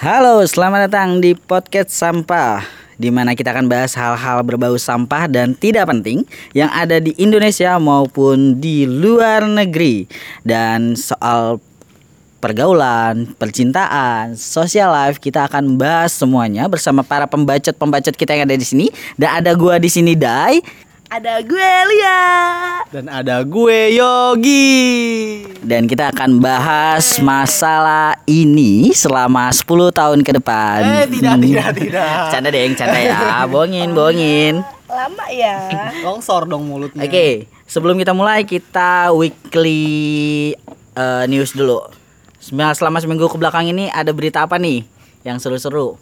Halo, selamat datang di podcast sampah di mana kita akan bahas hal-hal berbau sampah dan tidak penting yang ada di Indonesia maupun di luar negeri. Dan soal pergaulan, percintaan, social life kita akan bahas semuanya bersama para pembacot-pembacot kita yang ada di sini. Dan ada gua di sini Dai Ada gue Lia. Dan ada gue Yogi. dan kita akan bahas masalah ini selama 10 tahun ke depan. Eh, tidak, Hmm. tidak, tidak. Canda deh, canda ya. Bohongin, bohongin. Lama ya. Longsor dong mulutnya. Oke, sebelum kita mulai kita weekly eh, news dulu. Selama seminggu ke belakang ini ada berita apa nih yang seru-seru?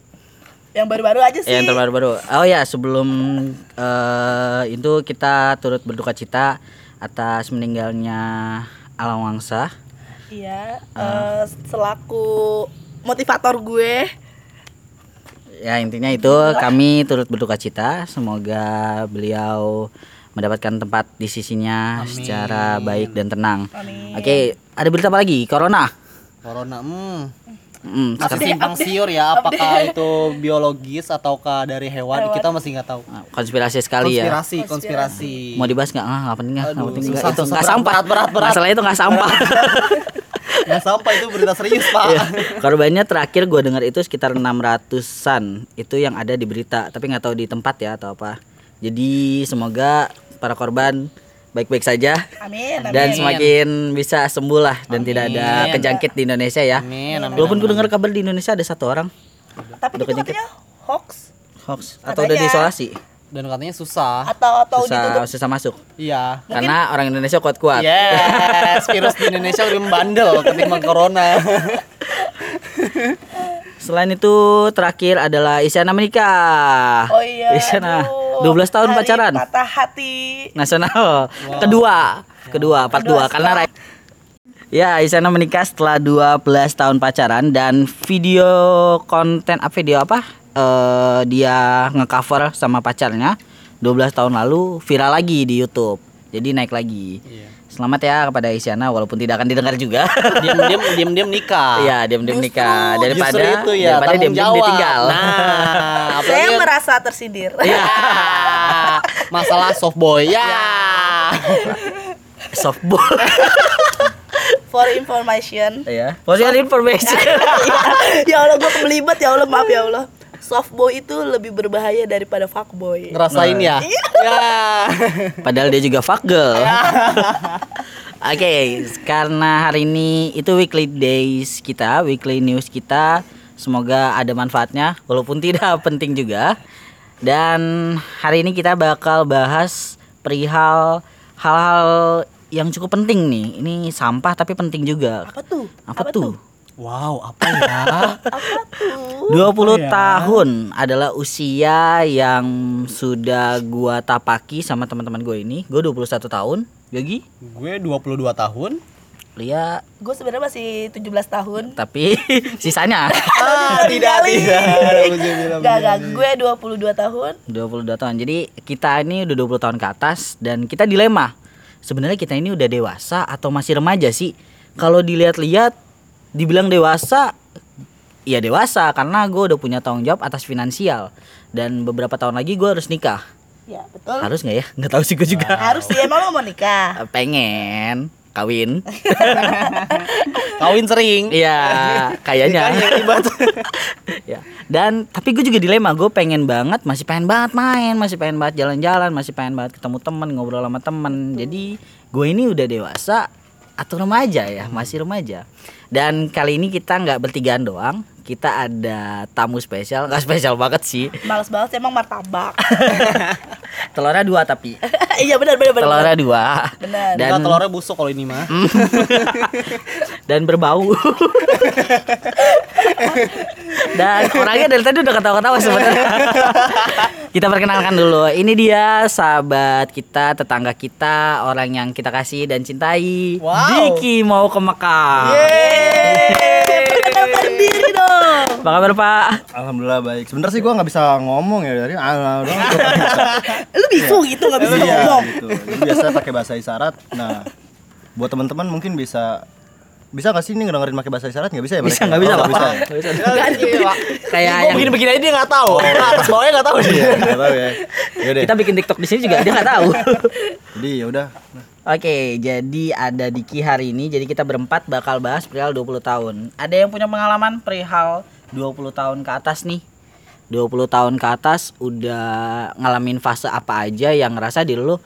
Yang baru-baru aja sih. Yang terbaru-baru. Oh ya, sebelum eh, itu kita turut berduka cita atas meninggalnya Alam Wangsa. Iya, Ah. eh, selaku motivator gue. Ya intinya itu kami turut berduka cita. Semoga beliau mendapatkan tempat di sisinya Amin. secara baik dan tenang. Amin. Oke, ada berita apa lagi? Corona. Corona, hmm. Hmm, Masih sekarang- simpang siur ya apakah itu biologis ataukah dari hewan, Hewan. kita masih nggak tahu. Ah, konspirasi sekali ya. Konspirasi, konspirasi. Mau dibahas nggak? Ah, nggak penting nggak. Penting susah, nggak. Itu nggak sampah. berat, berat, berat. Masalah itu nggak sampah. Nggak sampai itu berita serius, Pak. Iya. Korbannya terakhir gue dengar itu sekitar 600-an. Itu yang ada di berita, tapi nggak tahu di tempat ya atau apa. Jadi semoga para korban baik-baik saja Amin, amin. dan semakin bisa sembuh lah dan tidak ada Amin. kejangkit di Indonesia ya. Amin, amin. Walaupun gue amin. dengar kabar di Indonesia ada satu orang Tapi Udah itu kejangkit. katanya hoax hoax atau udah Katanya. diisolasi, Dan katanya susah. atau atau ditutup. susah susah masuk. Iya. Karena orang Indonesia kuat-kuat. Yes, virus di Indonesia lebih membandel ketimbang corona. Selain itu terakhir adalah Isyana menikah. Oh iya. Isyana aduh. 12 tahun Hari pacaran. Patah hati. Nasional. Kedua. Kedua, part 2 karena Rai- Ya, Isyana menikah setelah 12 tahun pacaran dan video konten apa video apa? Eh dia ngecover sama pacarnya 12 tahun lalu viral lagi di YouTube. Jadi naik lagi. Iya. Selamat ya kepada Isyana walaupun tidak akan didengar juga. Diam-diam diam-diam nikah. Iya, diam-diam nikah daripada Justru itu ya, daripada diam-diam ditinggal. Nah, Saya kan- merasa tersindir. Ya. Masalah soft boy. Ya. Softball. For information. ya. For your information. ya Allah gue kebelibat ya Allah maaf ya Allah. Softboy itu lebih berbahaya daripada fuckboy. Ngerasain ya? Ya. Padahal dia juga fuck girl. Oke, karena hari ini itu weekly days kita, weekly news kita. Semoga ada manfaatnya, walaupun tidak penting juga. Dan hari ini kita bakal bahas perihal hal-hal yang cukup penting nih. Ini sampah tapi penting juga. Apa tuh? Apa, tuh? Wow, apa ya? Apa tuh? 20 ya? tahun adalah usia yang sudah gua tapaki sama teman-teman gue ini. Gue 21 tahun. Yogi, Gue 22 tahun. Lia, Gue sebenarnya masih 17 tahun. tapi sisanya Ah, tidak, tidak. Gak, gak, gue 22 tahun 22 tahun. Jadi kita ini udah 20 tahun ke atas dan kita dilema. Sebenarnya kita ini udah dewasa atau masih remaja sih? Kalau dilihat-lihat dibilang dewasa ya dewasa karena gue udah punya tanggung jawab atas finansial dan beberapa tahun lagi gue harus nikah. Ya betul Harus nggak ya? Nggak tahu sih gue juga. Harus sih, emang lo mau nikah? pengen kawin. Kawin sering. iya kayaknya. Ya dan tapi gue juga dilema gue pengen banget masih pengen banget main masih pengen banget jalan-jalan masih pengen banget ketemu temen ngobrol sama temen. Jadi gue ini udah dewasa atau remaja ya masih remaja dan kali ini kita nggak bertigaan doang kita ada tamu spesial nggak spesial banget sih Males banget emang martabak telurnya dua tapi Iya benar benar benar telurnya dua Benar. dan Enggak, telurnya busuk kalau ini mah. dan berbau. dan orangnya dari tadi udah ketawa-ketawa sebenarnya. kita perkenalkan dulu. Ini dia sahabat kita, tetangga kita, orang yang kita kasih dan cintai. Wow. Diki mau ke Mekah. Yeay, perkenalkan diri dong Apa kabar Pak? Alhamdulillah baik. Sebenarnya sih gua nggak bisa ngomong ya dari nggak. Lu bisu gitu gak bisa Iya, ngomong gitu. Jadi biasa pakai bahasa isyarat. Nah, buat teman-teman mungkin bisa bisa gak sih ini ngedengerin pakai bahasa isyarat nggak bisa ya Bisa mereka? nggak bisa, Oh, Pak? bisa. ya? Nggak. Kayak yang begini-begini aja dia nggak tahu. Atas bawahnya nggak tahu dia. Iya, nggak tahu ya. Kita bikin TikTok di sini juga dia nggak tahu. Jadi ya udah. Oke, jadi ada Diki hari ini. Jadi kita berempat bakal bahas perihal 20 tahun. Ada yang punya pengalaman perihal 20 tahun ke atas nih. 20 tahun ke atas udah ngalamin fase apa aja yang ngerasa diri lu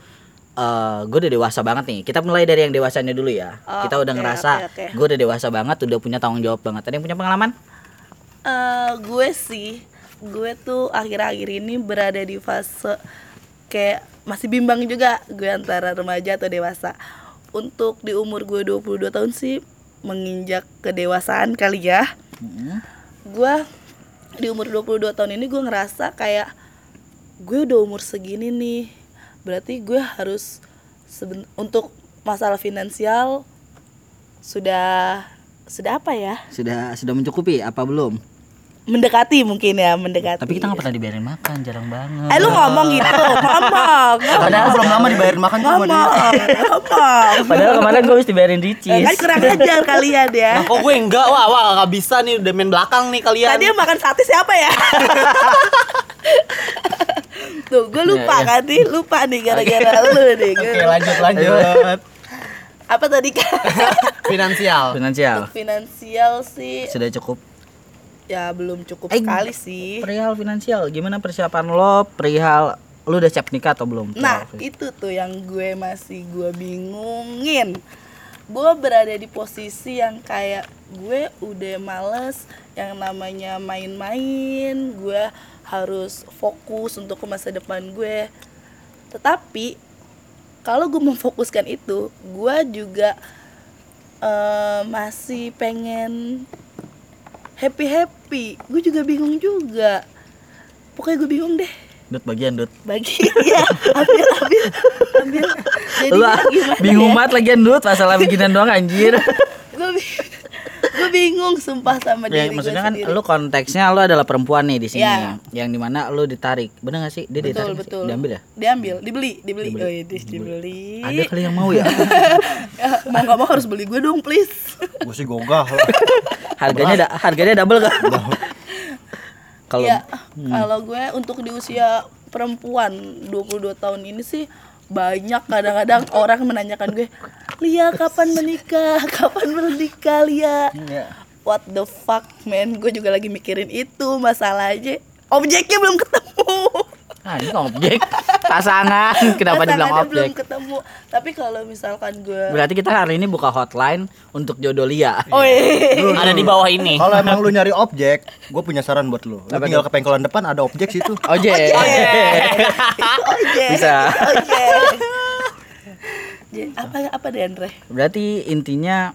eh gue udah dewasa banget nih. Kita mulai dari yang dewasanya dulu ya. Oh, kita udah oke, ngerasa oke, oke. gue udah dewasa banget, udah punya tanggung jawab banget. Ada yang punya pengalaman? Eh, gue sih, gue tuh akhir-akhir ini berada di fase kayak masih bimbang juga gue antara remaja atau dewasa. Untuk di umur gue 22 tahun sih menginjak kedewasaan kali ya. Gue di umur 22 tahun ini gue ngerasa kayak gue udah umur segini nih. Berarti gue harus seben- untuk masalah finansial sudah sudah apa ya? Sudah sudah mencukupi apa belum? Mendekati mungkin ya, mendekati. Tapi kita nggak pernah dibayarin makan, jarang banget. Eh lu ngomong gitu, ngomong, Padahal belum lama dibayarin makan ngomong, ngomong. Padahal kemarin gue harus dibayarin Eh, ricis. Kan kurang ajar kalian ya. Nah, kok gue enggak? Wah, wah nggak bisa nih udah main belakang nih kalian. Tadi yang makan sate siapa ya? Tuh, gue lupa iya. kan nih, lupa nih gara-gara lu nih. Gua Oke, lanjut lanjut. Apa tadi kan? Finansial. Finansial Finansial sih sudah cukup. Ya belum cukup Eh, sekali sih. Perihal finansial, gimana persiapan lo? Perihal lu udah siap nikah atau belum? Nah, Perihal- itu tuh yang gue masih gue bingungin. Gue berada di posisi yang kayak gue udah males yang namanya main-main, gue harus fokus untuk ke masa depan gue. Tetapi kalau gue memfokuskan itu, gue juga eh, masih pengen happy happy. Gue juga bingung juga. Pokoknya gue bingung deh Dut bagian Dut. bagi ya ambil ambil ambil jadi Lu bingung ya? banget lagian Dut masalah bikinan doang anjir. gue gue bingung sumpah sama ya, diri maksudnya gue kan sendiri lu konteksnya lu adalah perempuan nih di sini. Iya. Yang di mana lu ditarik. Bener gak sih? Dia betul ditarik nggak sih? betul Diambil ya? diambil dibeli dibeli, Dibeli. oh iya dis, dibeli Ada kali yang mau ya? Ya, mau nggak mau harus beli gue dong please Gue sih gogah lah. harganya da- harganya double kan? Kalau ya kalau gue untuk di usia perempuan 22 tahun ini sih banyak kadang-kadang orang menanyakan gue Lia kapan menikah? Kapan menikah Lia? Iya. what the fuck man? Gue juga lagi mikirin itu masalah aja objeknya belum ketemu Ah, ini objek pasangan. Kenapa dibilang Pasangannya belum objek? ketemu tapi kalau misalkan gue Berarti kita hari ini buka hotline untuk jodoh Lia. oh iya Ada di bawah ini. Kalau emang lu nyari objek, gue punya saran buat lu. Lu tinggal ke pengkolan depan ada objek situ. Ojek. ojek Bisa. ojek Jadi, apa apa deh Andre Berarti intinya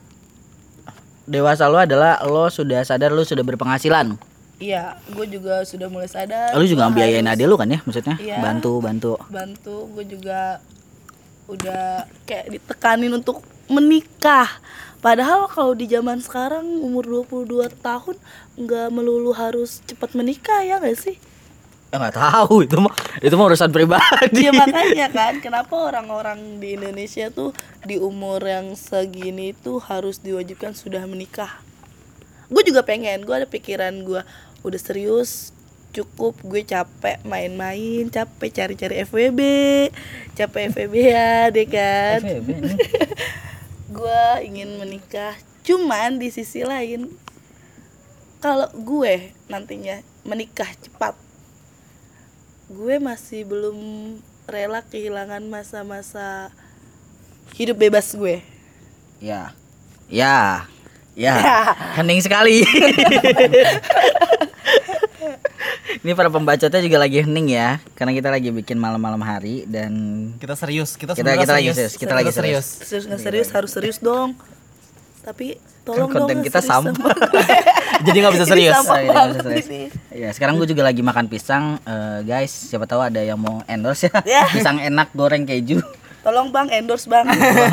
dewasa lo adalah lo sudah sadar lo sudah berpenghasilan. Iya gue juga sudah mulai sadar Lo juga gua biayain adik lo kan ya maksudnya? Iya. Bantu, bantu. bantu gue juga udah kayak ditekanin untuk menikah padahal kalau di zaman sekarang umur 22 tahun nggak melulu harus cepat menikah ya gak sih Ya nggak tahu itu mah itu mah urusan pribadi. Iya makanya kan kenapa orang-orang di Indonesia tuh di umur yang segini tuh harus diwajibkan sudah menikah. Gue juga pengen, gue ada pikiran gue udah serius cukup gue capek main-main, capek cari-cari FWB, capek FWB ya deh kan. Gue ingin menikah, cuman di sisi lain kalau gue nantinya menikah cepat, gue masih belum rela kehilangan masa-masa hidup bebas gue. Ya. Ya. Ya. Ya. Hening sekali. Ini para pembacotnya juga lagi hening ya, karena kita lagi bikin malam-malam hari dan Kita serius, kita Kita- kita lagi serius, kita lagi serius. Serius nggak serius harus serius dong. Tapi tolong Kan konten dong kita serius sama. Jadi nggak bisa Ini serius. iya, serius. Ya, sekarang gue juga lagi makan pisang, Eh, guys. Siapa tahu ada yang mau endorse ya. Ya. Pisang enak goreng keju. Tolong bang endorse bang.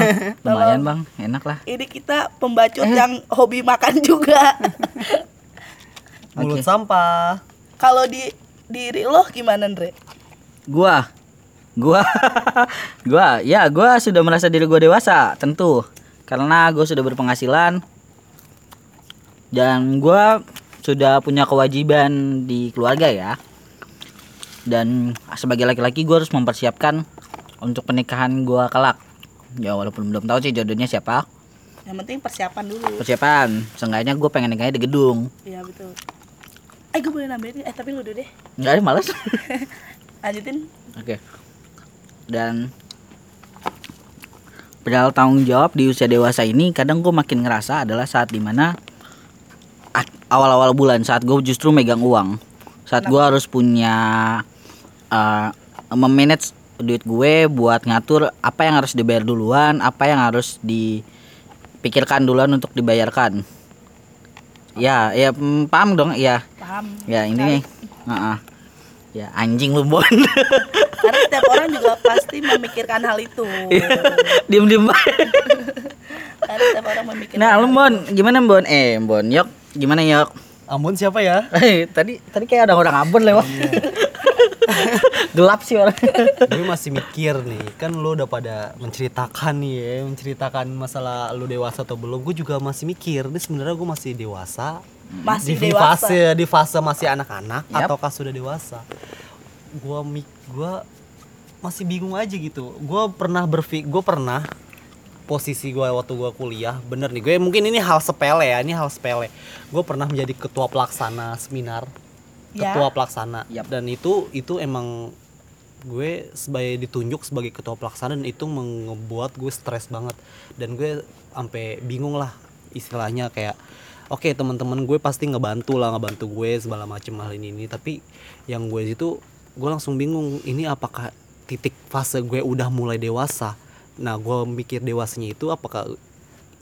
Lumayan bang, enak lah. Ini kita pembacot yang hobi makan juga. Mulut Oke. sampah. Kalau di diri lo gimana Andre? Gua, gua, gua, ya gua sudah merasa diri gua dewasa, tentu. Karena gue sudah berpenghasilan, Dan gua sudah punya kewajiban di keluarga ya. Dan sebagai laki-laki gua harus mempersiapkan untuk pernikahan gua kelak. Ya walaupun belum tahu sih jodohnya siapa. Yang penting persiapan dulu. Persiapan, seenggaknya gue pengen nikahnya di gedung. Iya betul. Eh gue boleh nambahin Eh tapi lu dulu deh. Enggak ada males. Lanjutin. Oke. Dan perihal tanggung jawab di usia dewasa ini kadang gue makin ngerasa adalah saat di mana awal-awal bulan saat gue justru megang uang saat gue harus punya uh, memanage duit gue buat ngatur apa yang harus dibayar duluan apa yang harus dipikirkan duluan untuk dibayarkan ya ya mm, paham dong ya Paham. ya ini nih Heeh. ya anjing lu bon Karena setiap orang juga pasti memikirkan hal itu. diem diem Karena setiap orang memikirkan. nah lu hal bon gimana bon eh bon yok gimana yok Ampun siapa ya? Eh, tadi tadi kayak ada orang Ambon lewat. Gelap sih orang. gue masih mikir nih kan lu udah pada menceritakan nih ya menceritakan masalah lu dewasa atau belum. Gue juga masih mikir ini sebenarnya gue masih dewasa. Masih di, di dewasa. fase di fase masih anak-anak Yap. ataukah sudah dewasa? Gue mik gue masih bingung aja gitu. Gue pernah berpikir gue pernah posisi gue waktu gue kuliah bener nih. Gue mungkin ini hal sepele ya ini hal sepele. Gue pernah menjadi ketua pelaksana seminar Ya. ketua pelaksana. Yap. dan itu itu emang gue sebagai ditunjuk sebagai ketua pelaksana dan itu membuat gue stres banget. Dan gue sampai bingung lah istilahnya kayak oke teman-teman gue pasti ngebantu lah ngebantu gue segala macam hal ini ini. Tapi yang gue itu gue langsung bingung ini apakah titik fase gue udah mulai dewasa? Nah gue mikir dewasanya itu apakah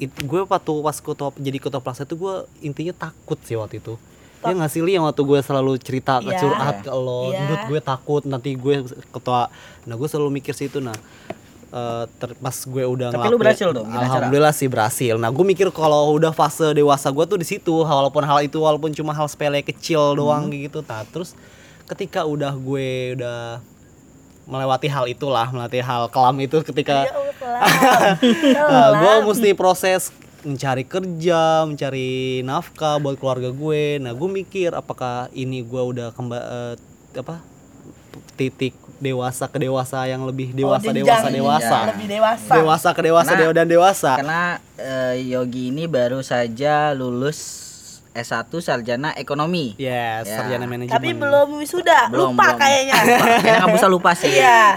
it, gue waktu pas ketua jadi ketua pelaksana itu gue intinya takut sih waktu itu ya nggak sih Li, yang waktu gue selalu cerita ke Iya. curhat ke lo Iya. Dut gue takut nanti gue ketua nah gue selalu mikir sih itu nah eh, ter- pas gue udah Tapi lu ngelakuin- berhasil dong, gimana cara? alhamdulillah sih berhasil nah gue mikir kalau udah fase dewasa gue tuh di situ walaupun hal itu walaupun cuma hal sepele kecil doang Hmm. gitu nah terus ketika udah gue udah melewati hal itulah melewati hal kelam itu ketika Ya kelam. Nah, gue mesti proses mencari kerja, mencari nafkah buat keluarga gue. Nah, gue mikir apakah ini gue udah kemba eh, apa titik dewasa ke dewasa yang lebih dewasa Oh, dewasa dewasa. Lebih dewasa. Dewasa ke dewasa Karena- dewa dan dewasa. Karena eh, Yogi ini baru saja lulus S1 sarjana ekonomi. Yes, Ya. sarjana manajemen. Tapi belum wisuda. Belum, Lupa belum. kayaknya. Kayaknya nggak bisa lupa sih. Iya. Ah,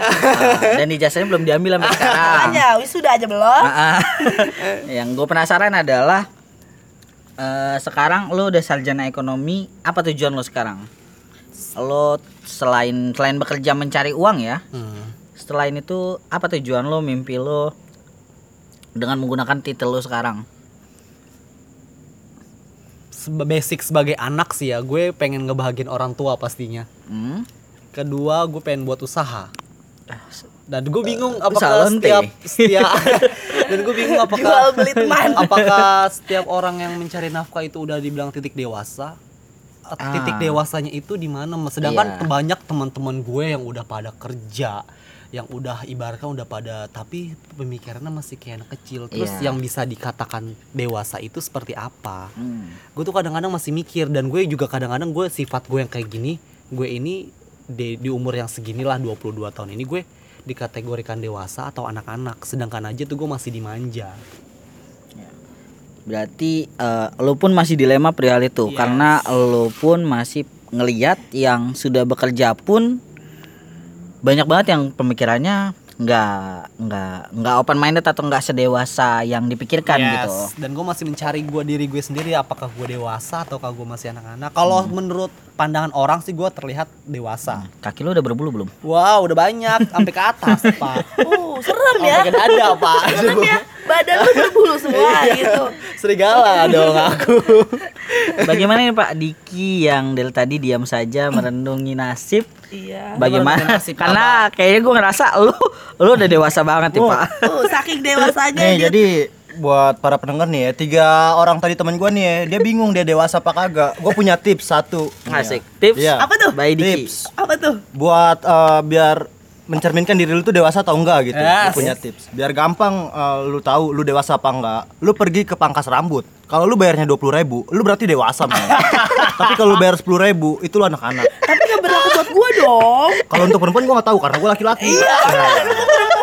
dan ijazahnya belum diambil sampai sekarang. Makanya wisuda aja belum. Ah, ah. yang gue penasaran adalah eh, sekarang lo udah sarjana ekonomi, apa tujuan lo sekarang? Lo selain selain bekerja mencari uang ya, Hmm. selain itu apa tujuan lo, mimpi lo dengan menggunakan titel lo sekarang? Basic sebagai anak sih ya, gue pengen ngebahagiin orang tua pastinya. Hmm? Kedua, gue pengen buat usaha. Dan gue bingung Usaha apakah setiap setiap dan gue bingung apakah apakah setiap orang yang mencari nafkah itu udah dibilang titik dewasa atau Ah. titik dewasanya itu di mana sedangkan Iya. banyak teman-teman gue yang udah pada kerja yang udah ibaratkan udah pada tapi pemikirannya masih kayak anak kecil terus Iya. yang bisa dikatakan dewasa itu seperti apa Hmm. gue tuh kadang-kadang masih mikir dan gue juga kadang-kadang gue sifat gue yang kayak gini gue ini di, di umur yang seginilah 22 tahun ini gue dikategorikan dewasa atau anak-anak sedangkan aja tuh gue masih dimanja Berarti eh, lo pun masih dilema perihal itu Yes. karena lo pun masih ngeliat yang sudah bekerja pun banyak banget yang pemikirannya nggak nggak nggak open minded atau nggak sedewasa yang dipikirkan gitu. dan gue masih mencari gue diri gue sendiri apakah gue dewasa ataukah gue masih anak-anak kalau menurut pandangan orang sih gue terlihat dewasa Kaki lo udah berbulu belum? wow udah banyak sampai ke atas pak Uh, serem ya. sampai ke dada pak Serem ya. Badan lu berbulu semua gitu. serigala dong aku Bagaimana nih Pak Diki yang dari tadi diam saja merenungi nasib? Iya. Bagaimana? Karena kayaknya gue ngerasa lu lu udah dewasa banget nih Oh. Pak. Uh, saking dewasanya Nih dia jadi buat para pendengar nih ya, tiga orang tadi teman gua nih ya, dia bingung dia dewasa apa kagak. Gue punya tips satu. Asik. Tips Iya. Apa tuh? by Diki. Tips apa tuh? buat eh, biar mencerminkan diri lu tuh dewasa atau enggak gitu. Lu Yes. punya tips. Biar gampang eh, lu tahu lu dewasa apa enggak. Lu pergi ke pangkas rambut. Kalau lu bayarnya 20.000 ribu, lu berarti dewasa, men. Tapi kalau lu bayar 10.000 ribu, itu lu anak-anak. Tapi nggak berlaku buat gue dong. Kalau untuk perempuan gua nggak tahu karena gua laki-laki. Iya,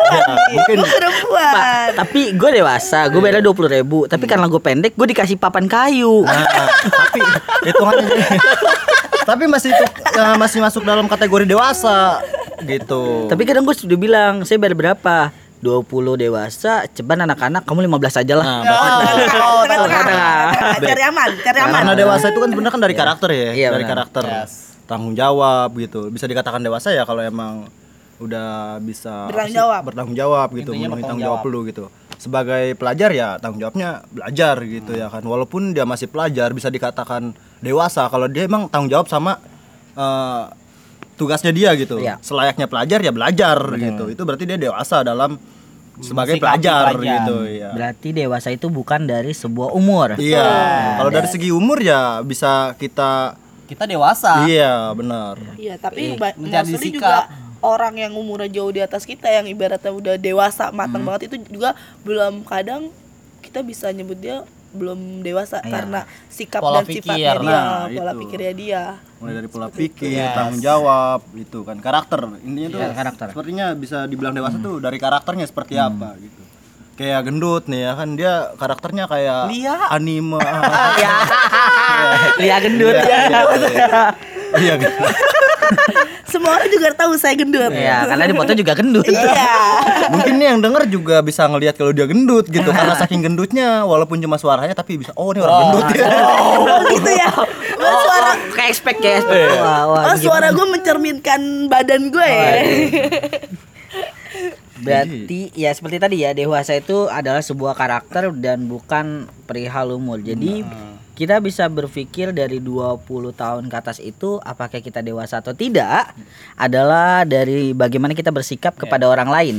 Ya, mungkin Gue perempuan. Pak, tapi gue dewasa, gue bayar dua puluh ribu. Tapi karena gue pendek, gue dikasih papan kayu. Nah, tapi hitungannya tapi masih itu eh, masih masuk dalam kategori dewasa gitu. Tapi kadang gue sudah bilang, saya bayar berapa? 20 dewasa, ceban anak-anak, kamu 15 aja lah. Nah, berarti- Oh, tengah-tengah. cari aman, cari aman. karena dewasa itu kan sebenarnya kan dari karakter ya, Iya, dari benar. karakter. Tanggung jawab gitu. Bisa dikatakan dewasa ya kalau emang udah bisa Bertanggung sih? jawab. bertanggung jawab gitu, Intinya memenuhi tanggung jawab lu gitu. Sebagai pelajar ya tanggung jawabnya belajar gitu ya kan. Walaupun dia masih pelajar bisa dikatakan dewasa kalau dia emang tanggung jawab sama eh, tugasnya dia gitu. Iya. Selayaknya pelajar ya belajar gitu. Itu berarti dia dewasa dalam sebagai pelajar, pelajar. gitu ya. Berarti dewasa itu bukan dari sebuah umur. Iya. Kalau dari segi umur ya bisa kita Kita dewasa. Iya, benar. Iya, tapi ba- mencari mostly sikap. juga orang yang umurnya jauh di atas kita yang ibaratnya udah dewasa matang banget itu juga belum kadang kita bisa nyebut dia belum dewasa karena sikap Pola dan pikir. sifatnya dia, Nah, pola itu. pikirnya dia. Mulai dari pola pikir, Yes. tanggung jawab, itu kan karakter. Intinya tuh Iya, karakter. sepertinya bisa dibilang dewasa tuh dari karakternya seperti apa gitu. Kayak gendut nih ya kan dia karakternya kayak Lia. anime. Iya. Lia gendut. Iya, iya, iya. Iya, gendut. Semua orang juga tahu saya gendut. Iya, karena di foto juga gendut. Iya. Mungkin nih yang denger juga bisa ngelihat kalau dia gendut gitu karena saking gendutnya walaupun cuma suaranya tapi bisa oh ini orang gendut ya. Oh gitu ya. Oh, suara Kayak expect ya, expect. Wah, wah, oh, suara gue mencerminkan badan gue ya. Berarti ya seperti tadi ya dewasa itu adalah sebuah karakter dan bukan perihal umur. Jadi kita bisa berpikir dari 20 tahun ke atas itu apakah kita dewasa atau tidak adalah dari bagaimana kita bersikap kepada orang lain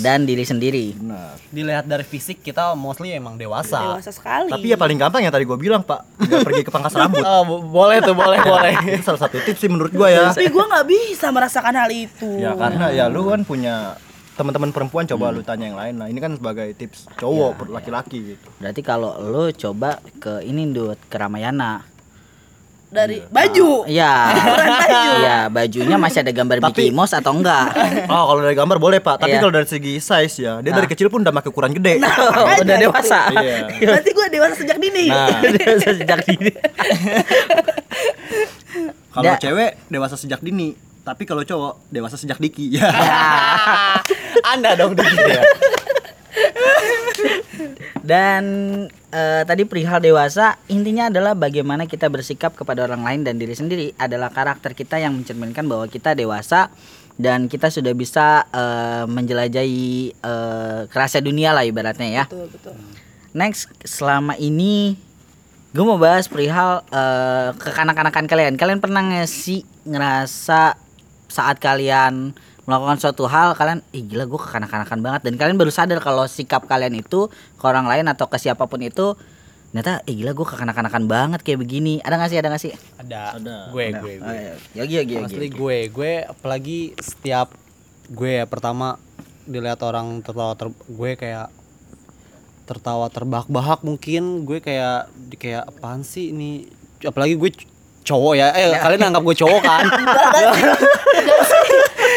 dan diri sendiri. Benar. Dilihat dari fisik kita mostly emang dewasa. Dewasa sekali. Tapi ya paling gampang yang tadi gua bilang, Pak. Nggak pergi ke pangkas rambut. Oh, bo- boleh tuh, boleh, boleh. Itu salah satu tips sih menurut gua ya. Tapi gue nggak bisa merasakan hal itu. Ya karena ya lu kan punya teman-teman perempuan coba lu tanya yang lain. Nah, ini kan sebagai tips cowok per- laki-laki gitu. Berarti kalau lo coba ke ini Dut, ke Ramayana. Dari baju. Iya. Iya, bajunya masih ada gambar Tapi- Mickey Mouse atau enggak? Oh, kalau dari gambar boleh, Pak. Tapi Iya. kalau dari segi size ya, dia dari kecil pun udah pakai ukuran gede. Oh, udah dewasa. Iya. Berarti gue dewasa sejak dini. Nah, Dewasa sejak dini. kalau cewek dewasa sejak dini, tapi kalau cowok dewasa sejak diki. Ya. Anda dong dikit ya. Dan eh, tadi perihal dewasa intinya adalah bagaimana kita bersikap kepada orang lain dan diri sendiri adalah karakter kita yang mencerminkan bahwa kita dewasa dan kita sudah bisa eh, menjelajahi eh, kerasa dunia lah ibaratnya ya. Betul, betul. Next selama ini gue mau bahas perihal eh, kekanak-kanakan kalian. Kalian pernah nggak sih ngerasa saat kalian melakukan suatu hal kalian ih gila gue kekanak-kanakan banget. Dan kalian baru sadar kalau sikap kalian itu ke orang lain atau ke siapa pun itu ternyata ih gila gue kekanak-kanakan banget kayak begini. Ada gak sih? Ada gak sih? Ada. Ada. Gue, gue, Oh, gue. iya. Yogi Yogi Yogi Asli gue, gue apalagi setiap gue ya pertama dilihat orang tertawa ter, gue kayak tertawa terbahak-bahak mungkin gue kayak di- kayak apaan sih ini? Apalagi gue cowok ya. Eh kalian anggap gue cowok kan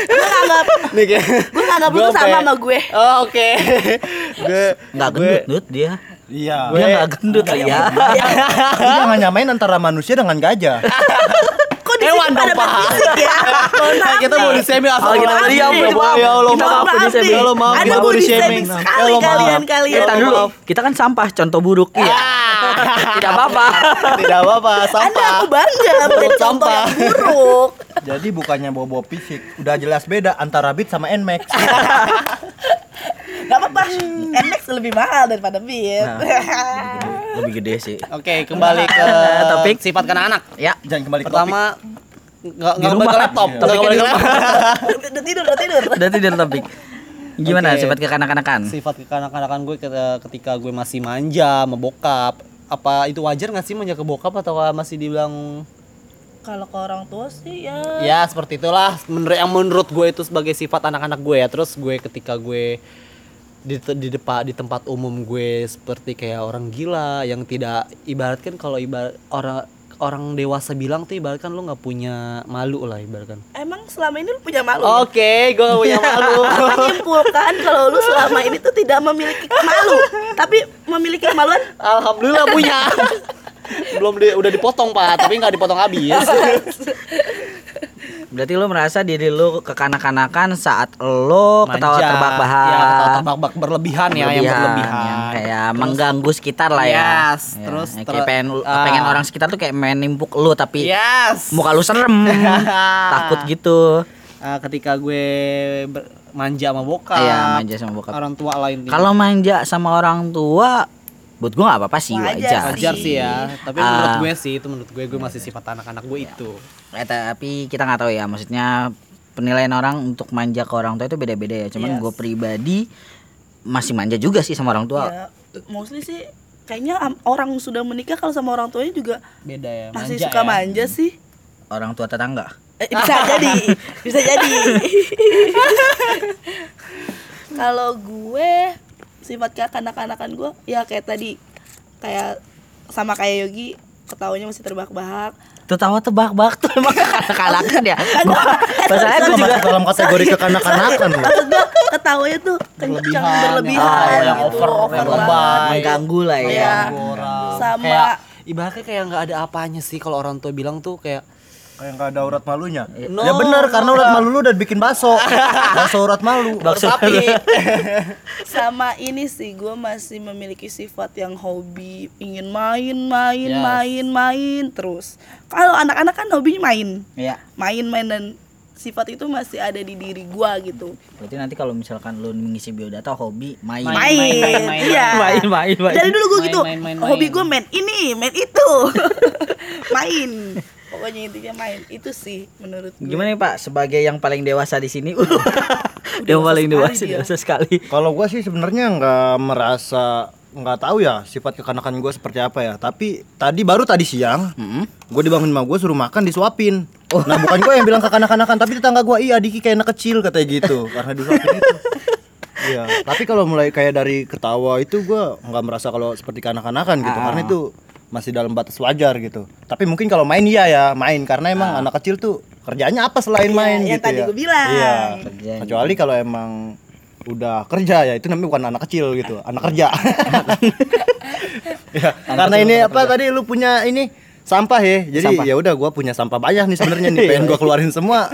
Gue nganggap nih kayak gue nganggap lu tuh sama sama gue. oh, oke gue nggak gue- gendut Dut, dia Iya. dia nggak gendut lah ya Dia jangan nyamain antara manusia dengan gajah. Hewan dong, Pak. ya? Kita mau di semi asal Oh, kita tadi ya, Nih. maaf. ya Allah Kita maaf nih. ya Allah maaf Ada kita mau di Ya sekali Allah, maaf. kalian kalian. kita dulu kita kan sampah contoh buruk iya tidak apa-apa tidak apa-apa Anda sampah aku bangga menjadi contoh Sampah. yang buruk. Jadi bukannya bawa-bawa fisik, udah jelas beda antara Beat sama Nmax. Gak apa-apa. Nmax lebih mahal daripada Beat. lebih gede sih oke kembali ke Topik. sifat anak ya Jangan kembali ke topik. pertama nggak nggak rumah kembali ke kan? laptop Iya. nggak kembali ke laptop udah tidur, udah tidur. udah tidur topik gimana Oke. sifat kekanak-kanakan sifat kekanak-kanakan gue ke- ketika gue masih manja sama bokap apa itu wajar nggak sih manja ke bokap atau masih dibilang kalau ke orang tua sih ya ya seperti itulah menurut yang menurut gue itu sebagai sifat anak-anak gue ya terus gue ketika gue di di depan di tempat umum gue seperti kayak orang gila yang tidak ibaratkan kalau ibarat orang orang dewasa bilang tuh ibaratkan lu nggak punya malu lah ibaratkan. Emang selama ini lu punya malu? Oke gue gak punya malu. Menyimpulkan kalau lu selama ini tuh tidak memiliki malu tapi memiliki kemaluan? Alhamdulillah punya. Belum di, udah dipotong pak tapi nggak dipotong habis Berarti lu merasa diri lu kekanak-kanakan saat lo ketawa Manja. terbahak-bahak. ya ketawa terbak berlebihan ya yang berlebihan yang kayak mengganggu sekitar lah ya. Yes, Ya, terus ter- kayak pengen ah. pengen orang sekitar tuh kayak main nimpuk lu tapi yes muka lu serem, takut gitu. Ah, ketika gue manja sama bokap Iya, manja sama bokap. orang tua lain Kalau manja sama orang tua, buat gua nggak apa-apa sih Wajar wajar. wajar sih ya tapi Ah. menurut gue sih itu menurut gue gue masih sifat anak-anak gue itu Eh, tapi kita nggak tahu ya, maksudnya penilaian orang untuk manja ke orang tua itu beda-beda ya. Cuman Yes. gue pribadi masih manja juga sih sama orang tua. ya mostly sih kayaknya orang sudah menikah kalau sama orang tuanya juga beda ya masih manja suka ya. manja sih Orang tua tetangga. Eh, bisa jadi bisa jadi kalau gue sifat kekanak-kanakan gue ya kayak tadi kayak sama kayak Yogi ketawanya masih terbahak-bahak Tertawa tebak-bak tuh emang kanak-kanakan ya. Itu gue juga masuk dalam kategori kekanak-kanakan maksud gue ketawanya tuh kencang Berlebihan, berlebihan ah, yang gitu over, yang banget. lebay. mengganggu lah ya. Iya. orang Sama- kayak ibaratnya kayak nggak ada apanya sih kalau orang tua bilang tuh kayak Kayak nggak ada urat malunya. No. Ya benar karena urat malu lu udah bikin bakso. bakso urat malu. bakso sapi sama ini sih gue masih memiliki sifat yang hobi ingin main main Yes. main main terus kalau anak-anak kan hobinya main Iya. main main dan sifat itu masih ada di diri gue gitu Berarti nanti kalau misalkan lu mengisi biodata hobi main. main, main, main, main, iya main, main, main. dari dulu gue Main, gitu main, main, hobi main. gue main ini main itu main pokoknya intinya main itu sih menurut gue Gimana nih Pak sebagai yang paling dewasa di sini? yang paling dewasa dia. dewasa sekali. Kalau gua sih sebenarnya nggak merasa nggak tahu ya sifat kekanakan gue seperti apa ya. Tapi tadi baru tadi siang Mm-mm. gue dibangun sama gue suruh makan disuapin. Nah bukan gue yang bilang kekanak-kanakan tapi tetangga gue iya Diki kayak anak kecil katanya gitu karena disuapin itu. Iya. Tapi kalau mulai kayak dari ketawa itu gue nggak merasa kalau seperti kanak-kanakan gitu karena itu masih dalam batas wajar gitu. Tapi mungkin kalau main iya ya main karena emang anak kecil tuh kerjanya apa selain Iya, main yang gitu tadi ya. gua bilang. Iya. Kerjanya. Kecuali kalau emang udah kerja ya itu namanya bukan anak kecil gitu, anak kerja. ya, karena ini apa tadi lu punya ini sampah ya. Jadi ya udah gua punya sampah banyak nih sebenarnya nih pengen gua keluarin semua.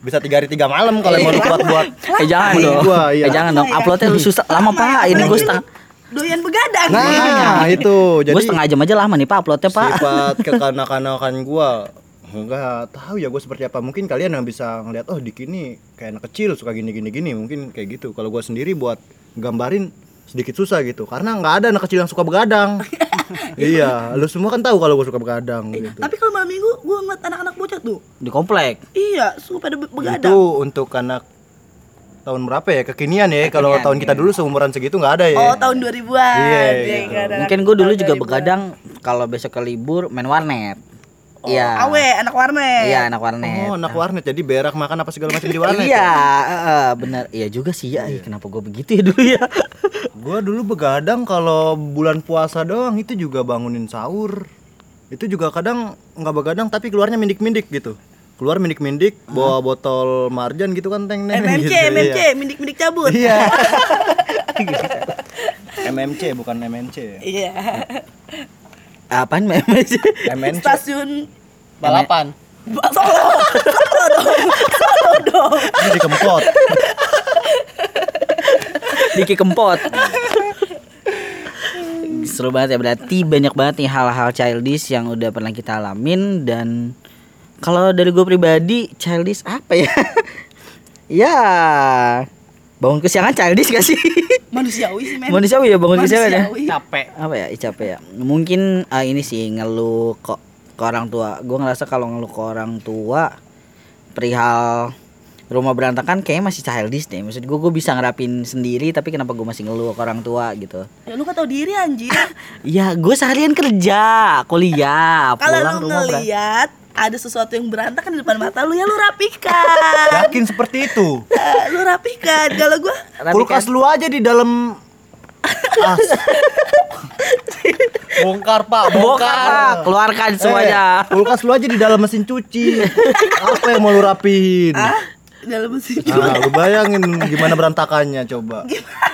Bisa tiga hari tiga malam kalau mau lu kuat buat Eh jangan dong. gua, iya. Eh jangan dong. Uploadnya lu susah lama Pak. Ini gue setengah doyan begadang. Nah, itu. Jadi gue setengah jam aja lama nih Pak uploadnya Pak. sifat kekanak-kanakan gua. Enggak tahu ya gue seperti apa. Mungkin kalian yang bisa ngeliat oh di kini kayak anak kecil suka gini gini. Gini mungkin kayak gitu. Kalau gua sendiri buat gambarin sedikit susah gitu. Karena nggak ada anak kecil yang suka begadang. Iya lu semua kan tahu kalau gue suka begadang gitu. tapi kalau malam minggu gue ngeliat anak-anak bocah tuh. Di komplek. iya suka pada be- itu begadang untuk anak tahun berapa ya kekinian ya kalau Kekinian, tahun kita dulu seumuran segitu nggak ada ya oh tahun 2000-an Iya, Dia gitu. nggak ada Mungkin gue dulu juga 2000-an. begadang kalau besok ke libur main warnet. Oh, Iya. awe anak warnet Iya anak warnet. oh anak warnet jadi berak makan apa segala macam di warnet Iya, ya? eh, benar. Iya juga sih ya. Ih, Kenapa gue begitu ya dulu ya? Gua dulu begadang kalau bulan puasa doang itu juga bangunin sahur. Itu juga kadang nggak begadang tapi keluarnya mindik-mindik gitu. Keluar mindik-mindik bawa botol marjan gitu kan teng neng MMC gitu. MMC Iya. mindik-mindik cabut Iya. MMC bukan MNC. iya Apaan sih? MNC. stasiun balapan Ba- Solo Solo dong Solo dong Ini di Kempot. Diki Kempot. Seru banget ya berarti banyak banget nih hal-hal childish yang udah pernah kita alamin dan kalau dari gue pribadi childish apa ya? ya bangun kesiangan childish gak sih? manusiawi sih men Manusiawi ya bangun kesiangan ya? Manusiawi. capek apa ya capek ya mungkin ah, ini sih ngeluh kok ke orang tua gue ngerasa kalau ngeluh ke orang tua perihal rumah berantakan kayaknya masih childish deh maksud gue gue bisa ngerapin sendiri tapi kenapa gue masih ngeluh ke orang tua gitu ya lu gak tau diri anjir ya gue seharian kerja kuliah kalau pulang lu rumah berantakan ngeliat ada sesuatu yang berantakan di depan mata lu ya lu rapikan Yakin seperti itu. Eh, lu rapikan kalau gue Kulkas lu aja di dalam Ah, bongkar pak Bongkar, Pak. keluarkan semuanya. Eh, kulkas lu aja di dalam mesin cuci. Apa yang mau lu rapihin? ah dalam mesin Ah, lu bayangin gimana berantakannya coba.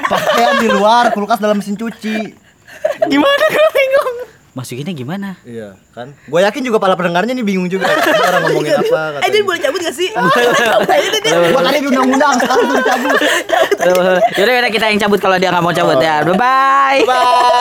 Pakaian di luar, kulkas dalam mesin cuci. Gimana gue bingung? Masukinnya gimana? Iya, kan? Gue yakin juga para pendengarnya nih bingung juga. Orang ngomongin apa? eh dia boleh cabut gak sih Gua tadi di undang-undang, sekarang udah cabut. Yaudah, kita yang cabut kalau dia nggak mau cabut ya. Bye bye.